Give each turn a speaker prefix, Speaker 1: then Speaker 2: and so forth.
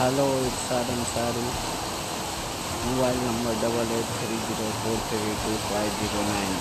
Speaker 1: hello Irshad Ansari mobile number double eight three zero four three two five zero nine